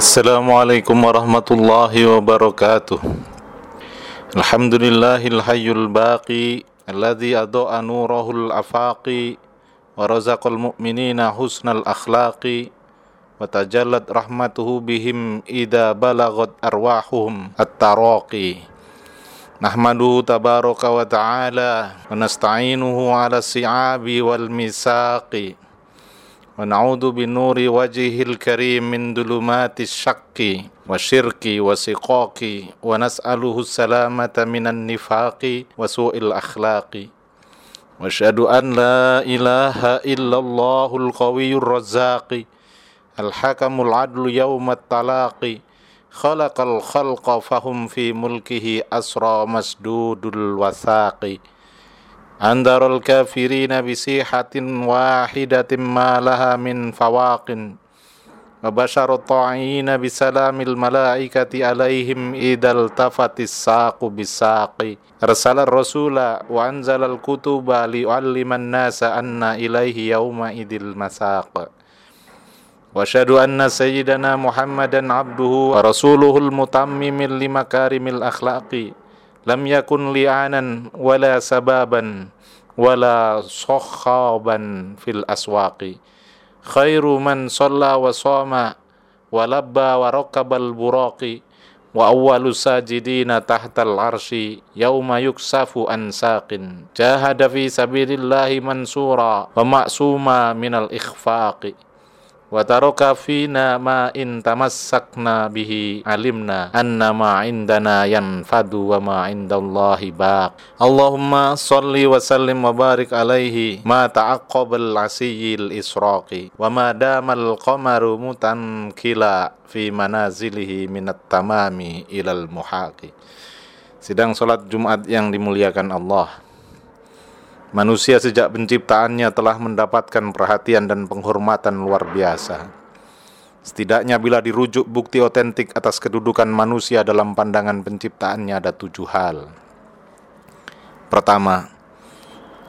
السلام عليكم ورحمة الله وبركاته. الحمد لله الحي الباقي الذي أضاء نوره الأفاق ورزق المؤمنين حسن الأخلاق وتجلت رحمته بهم إذا بلغت أرواحهم التراقي نحمده تبارك وتعالى ونستعينه على الصعاب والمساق ونعوذ بنور وجهه الكريم من ظلمات الشك والشرك وسقاق ونسأله السلامة من النفاق وسوء الأخلاق. وأشهد أن لا إله إلا الله القوي الرزاق الحكم العدل يوم الطلاق خلق الخلق فهم في ملكه أسرى مسدود الوثاق. أنذر الكافرين بصيحة واحدة ما لها من فواق. وبشر الطاعين بسلام الملائكة عليهم إذا التفت الساق بالساق. أرسل الرسول وأنزل الكتب ليعلم الناس أن إليه يومئذ المساق. وأشهد أن سيدنا محمدا عبده ورسوله المتمم لمكارم الأخلاق. لم يكن لعانا ولا سبابا ولا صخابا في الأسواق. خير من صلى وصام ولبى وركب البراق وأول الساجدين تحت العرش يوم يكسف عن ساق. جاهد في سبيل الله منصورا ومأسوما من الإخفاق. Wa taraka fina ma in tamassakna bihi alimna anna ma indana yanfadu wa ma indallahi baq. Allahumma salli wa sallim wa barik alaihi ma ta'aqqabal asiyil israqi wa ma damal qamaru mutankila fi manazilihi minat tamami ilal muhaqi. Sidang salat Jumat yang dimuliakan Allah Manusia sejak penciptaannya telah mendapatkan perhatian dan penghormatan luar biasa. Setidaknya bila dirujuk bukti otentik atas kedudukan manusia dalam pandangan penciptaannya ada tujuh hal. Pertama,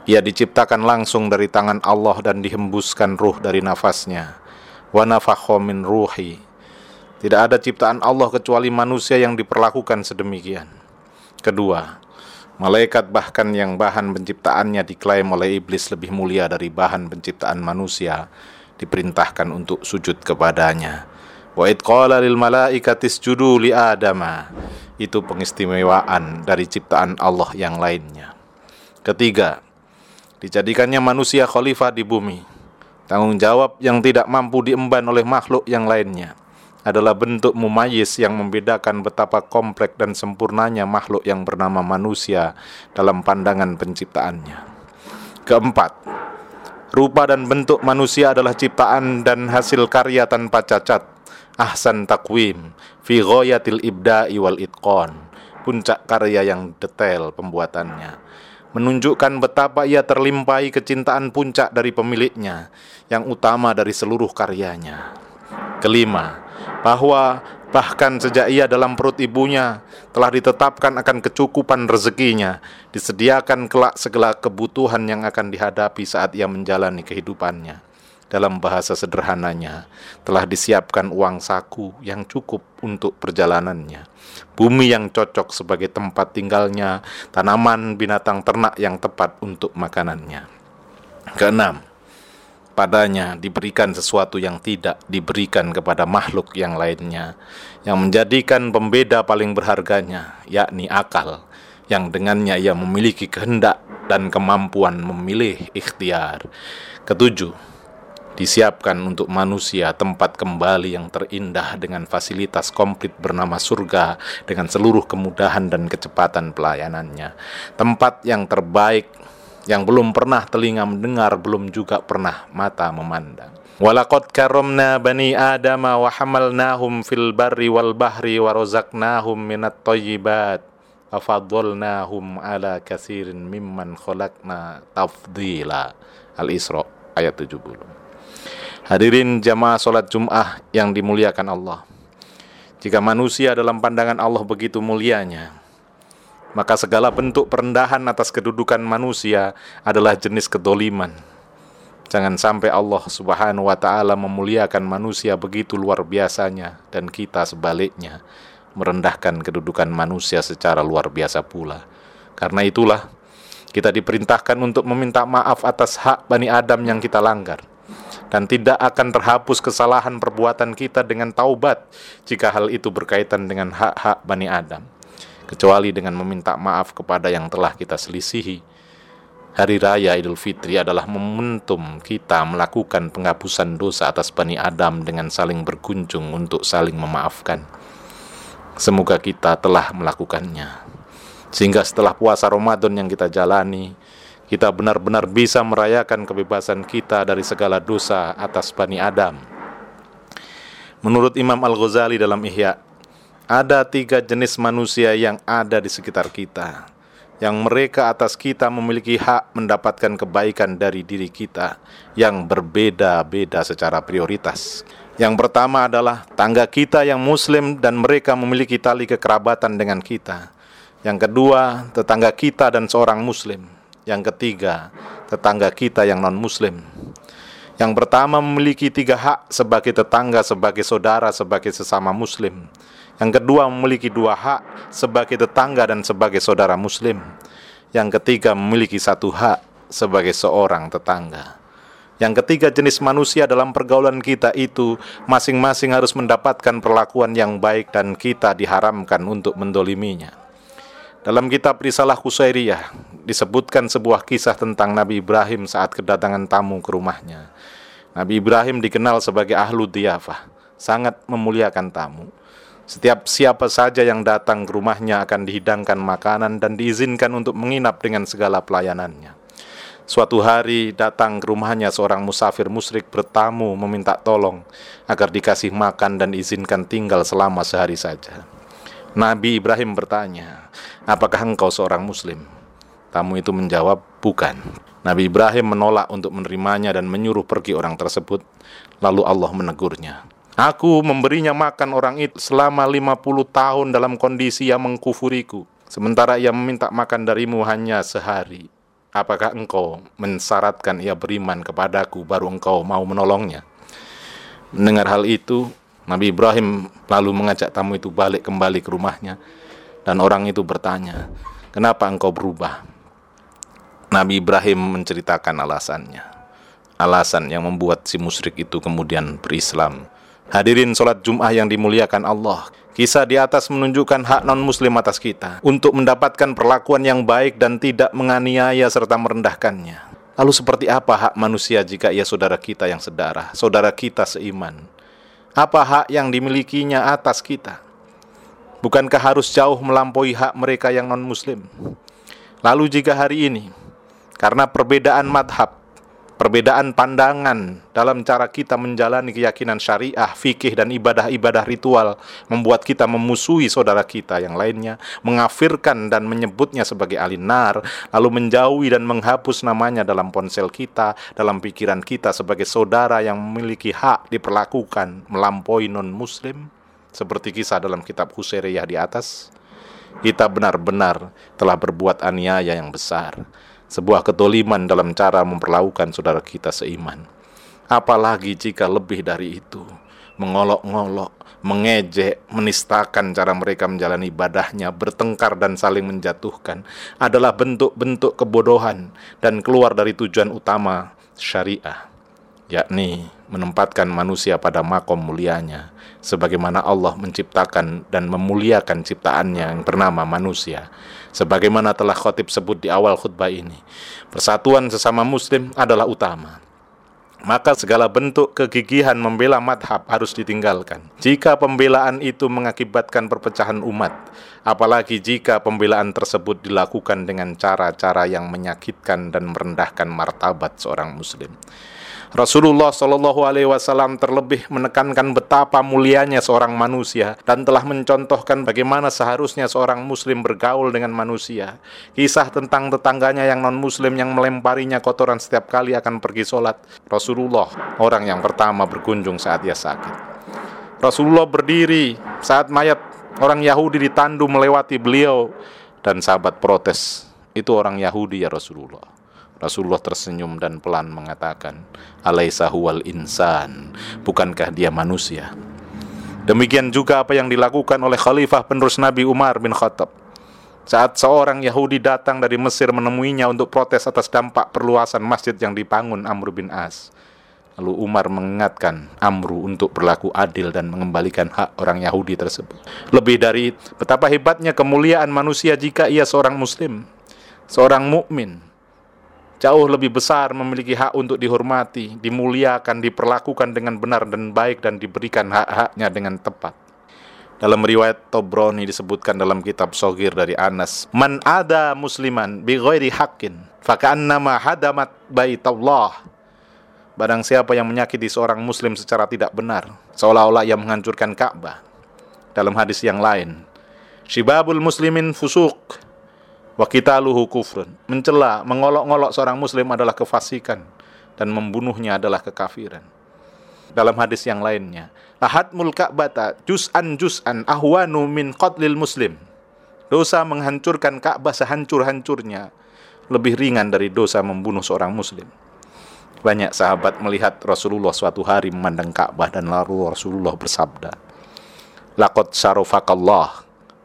ia diciptakan langsung dari tangan Allah dan dihembuskan ruh dari nafasnya. Wa min ruhi. Tidak ada ciptaan Allah kecuali manusia yang diperlakukan sedemikian. Kedua, Malaikat bahkan yang bahan penciptaannya diklaim oleh iblis lebih mulia dari bahan penciptaan manusia diperintahkan untuk sujud kepadanya. Wa id qala lil malaikati isjudu li adama. Itu pengistimewaan dari ciptaan Allah yang lainnya. Ketiga, dijadikannya manusia khalifah di bumi. Tanggung jawab yang tidak mampu diemban oleh makhluk yang lainnya adalah bentuk mumayis yang membedakan betapa kompleks dan sempurnanya makhluk yang bernama manusia dalam pandangan penciptaannya. Keempat, rupa dan bentuk manusia adalah ciptaan dan hasil karya tanpa cacat. Ahsan takwim, fi ghayatil ibda'i wal itqan. Puncak karya yang detail pembuatannya menunjukkan betapa ia terlimpahi kecintaan puncak dari pemiliknya yang utama dari seluruh karyanya. Kelima, bahwa bahkan sejak ia dalam perut ibunya telah ditetapkan akan kecukupan rezekinya, disediakan kelak segala kebutuhan yang akan dihadapi saat ia menjalani kehidupannya. Dalam bahasa sederhananya, telah disiapkan uang saku yang cukup untuk perjalanannya, bumi yang cocok sebagai tempat tinggalnya, tanaman, binatang ternak yang tepat untuk makanannya. Keenam, padanya diberikan sesuatu yang tidak diberikan kepada makhluk yang lainnya, yang menjadikan pembeda paling berharganya, yakni akal, yang dengannya ia memiliki kehendak dan kemampuan memilih ikhtiar. Ketujuh, disiapkan untuk manusia tempat kembali yang terindah dengan fasilitas komplit bernama surga dengan seluruh kemudahan dan kecepatan pelayanannya. Tempat yang terbaik yang belum pernah telinga mendengar, belum juga pernah mata memandang. Walaqad karamna bani Adam wa hamalnahum fil barri wal bahri wa razaqnahum minat thayyibat wa faddalnahum ala katsirin mimman khalaqna tafdila. Al-Isra ayat 70. Hadirin jamaah salat Jumat yang dimuliakan Allah. Jika manusia dalam pandangan Allah begitu mulianya, maka segala bentuk perendahan atas kedudukan manusia adalah jenis kedoliman. Jangan sampai Allah Subhanahu wa taala memuliakan manusia begitu luar biasanya dan kita sebaliknya merendahkan kedudukan manusia secara luar biasa pula. Karena itulah kita diperintahkan untuk meminta maaf atas hak Bani Adam yang kita langgar dan tidak akan terhapus kesalahan perbuatan kita dengan taubat jika hal itu berkaitan dengan hak-hak Bani Adam kecuali dengan meminta maaf kepada yang telah kita selisihi Hari Raya Idul Fitri adalah momentum kita melakukan penghapusan dosa atas Bani Adam dengan saling berkunjung untuk saling memaafkan. Semoga kita telah melakukannya. Sehingga setelah puasa Ramadan yang kita jalani, kita benar-benar bisa merayakan kebebasan kita dari segala dosa atas Bani Adam. Menurut Imam Al-Ghazali dalam Ihya, ada tiga jenis manusia yang ada di sekitar kita yang mereka atas kita memiliki hak mendapatkan kebaikan dari diri kita yang berbeda-beda secara prioritas. Yang pertama adalah tangga kita yang muslim dan mereka memiliki tali kekerabatan dengan kita. Yang kedua, tetangga kita dan seorang muslim. Yang ketiga, tetangga kita yang non-muslim. Yang pertama memiliki tiga hak sebagai tetangga, sebagai saudara, sebagai sesama muslim. Yang kedua memiliki dua hak sebagai tetangga dan sebagai saudara muslim. Yang ketiga memiliki satu hak sebagai seorang tetangga. Yang ketiga jenis manusia dalam pergaulan kita itu masing-masing harus mendapatkan perlakuan yang baik dan kita diharamkan untuk mendoliminya. Dalam kitab Risalah Kusairiyah disebutkan sebuah kisah tentang Nabi Ibrahim saat kedatangan tamu ke rumahnya. Nabi Ibrahim dikenal sebagai ahlu diyafah, sangat memuliakan tamu. Setiap siapa saja yang datang ke rumahnya akan dihidangkan makanan dan diizinkan untuk menginap dengan segala pelayanannya. Suatu hari datang ke rumahnya seorang musafir musyrik bertamu meminta tolong agar dikasih makan dan diizinkan tinggal selama sehari saja. Nabi Ibrahim bertanya, "Apakah engkau seorang muslim?" Tamu itu menjawab, "Bukan." Nabi Ibrahim menolak untuk menerimanya dan menyuruh pergi orang tersebut. Lalu Allah menegurnya, Aku memberinya makan orang itu selama 50 tahun dalam kondisi yang mengkufuriku. Sementara ia meminta makan darimu hanya sehari. Apakah engkau mensyaratkan ia beriman kepadaku baru engkau mau menolongnya? Mendengar hal itu, Nabi Ibrahim lalu mengajak tamu itu balik kembali ke rumahnya. Dan orang itu bertanya, kenapa engkau berubah? Nabi Ibrahim menceritakan alasannya. Alasan yang membuat si musyrik itu kemudian berislam Hadirin sholat Jum'ah yang dimuliakan Allah. Kisah di atas menunjukkan hak non-muslim atas kita untuk mendapatkan perlakuan yang baik dan tidak menganiaya serta merendahkannya. Lalu seperti apa hak manusia jika ia saudara kita yang sedarah, saudara kita seiman? Apa hak yang dimilikinya atas kita? Bukankah harus jauh melampaui hak mereka yang non-muslim? Lalu jika hari ini, karena perbedaan madhab, Perbedaan pandangan dalam cara kita menjalani keyakinan syariah, fikih, dan ibadah-ibadah ritual membuat kita memusuhi saudara kita yang lainnya, mengafirkan dan menyebutnya sebagai alinar, lalu menjauhi dan menghapus namanya dalam ponsel kita, dalam pikiran kita sebagai saudara yang memiliki hak diperlakukan melampaui non-muslim, seperti kisah dalam kitab Husairiyah di atas. Kita benar-benar telah berbuat aniaya yang besar sebuah ketoliman dalam cara memperlakukan saudara kita seiman. Apalagi jika lebih dari itu, mengolok-ngolok, mengejek, menistakan cara mereka menjalani ibadahnya, bertengkar dan saling menjatuhkan adalah bentuk-bentuk kebodohan dan keluar dari tujuan utama syariah, yakni menempatkan manusia pada makom mulianya, sebagaimana Allah menciptakan dan memuliakan ciptaannya yang bernama manusia sebagaimana telah khotib sebut di awal khutbah ini. Persatuan sesama muslim adalah utama. Maka segala bentuk kegigihan membela madhab harus ditinggalkan. Jika pembelaan itu mengakibatkan perpecahan umat, apalagi jika pembelaan tersebut dilakukan dengan cara-cara yang menyakitkan dan merendahkan martabat seorang muslim. Rasulullah Shallallahu Alaihi Wasallam terlebih menekankan betapa mulianya seorang manusia dan telah mencontohkan bagaimana seharusnya seorang Muslim bergaul dengan manusia. Kisah tentang tetangganya yang non Muslim yang melemparinya kotoran setiap kali akan pergi sholat. Rasulullah orang yang pertama berkunjung saat ia sakit. Rasulullah berdiri saat mayat orang Yahudi ditandu melewati beliau dan sahabat protes. Itu orang Yahudi ya Rasulullah. Rasulullah tersenyum dan pelan mengatakan, "Alaisa huwal insan?" Bukankah dia manusia? Demikian juga apa yang dilakukan oleh khalifah penerus Nabi Umar bin Khattab. Saat seorang Yahudi datang dari Mesir menemuinya untuk protes atas dampak perluasan masjid yang dibangun Amr bin As. Lalu Umar mengingatkan Amru untuk berlaku adil dan mengembalikan hak orang Yahudi tersebut. Lebih dari betapa hebatnya kemuliaan manusia jika ia seorang muslim, seorang mukmin, jauh lebih besar memiliki hak untuk dihormati, dimuliakan, diperlakukan dengan benar dan baik dan diberikan hak-haknya dengan tepat. Dalam riwayat Tobroni disebutkan dalam kitab Sogir dari Anas, "Man ada musliman bi ghairi haqqin, faka'annama hadamat baitallah." Barang siapa yang menyakiti seorang muslim secara tidak benar, seolah-olah ia menghancurkan Ka'bah. Dalam hadis yang lain, "Shibabul muslimin fusuk, Wa luhu kufrun. Mencela, mengolok-ngolok seorang muslim adalah kefasikan dan membunuhnya adalah kekafiran. Dalam hadis yang lainnya, Lahatmul Ka'bata juz'an juz'an ahwanu min qatlil muslim. Dosa menghancurkan Ka'bah sehancur-hancurnya lebih ringan dari dosa membunuh seorang muslim. Banyak sahabat melihat Rasulullah suatu hari memandang Ka'bah dan lalu Rasulullah bersabda, Laqad syarafakallah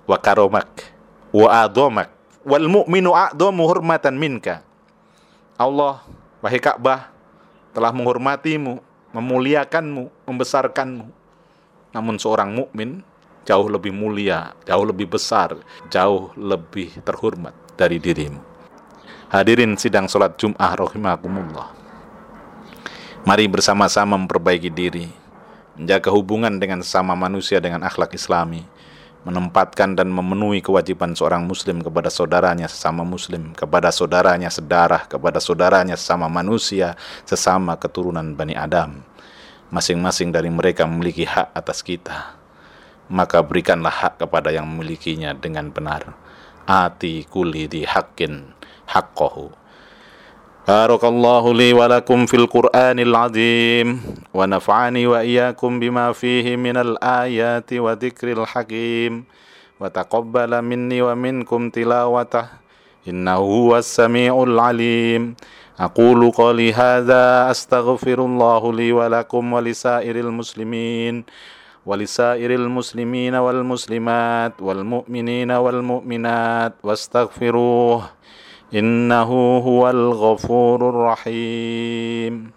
wa karomak wa adomak wal mu'minu a'dhamu hurmatan minka. Allah, wahai Ka'bah, telah menghormatimu, memuliakanmu, membesarkanmu. Namun seorang mukmin jauh lebih mulia, jauh lebih besar, jauh lebih terhormat dari dirimu. Hadirin sidang salat Jum'ah rahimakumullah. Mari bersama-sama memperbaiki diri, menjaga hubungan dengan sesama manusia dengan akhlak islami, menempatkan dan memenuhi kewajiban seorang muslim kepada saudaranya sesama muslim, kepada saudaranya sedarah, kepada saudaranya sesama manusia, sesama keturunan Bani Adam. Masing-masing dari mereka memiliki hak atas kita. Maka berikanlah hak kepada yang memilikinya dengan benar. Ati kuli di hakin haqqahu. بارك الله لي ولكم في القرآن العظيم ونفعني وإياكم بما فيه من الآيات وذكر الحكيم وتقبل مني ومنكم تلاوته إنه هو السميع العليم. أقول قولي هذا أستغفر الله لي ولكم ولسائر المسلمين ولسائر المسلمين والمسلمات والمؤمنين والمؤمنات واستغفروه. إنه هو الغفور الرحيم.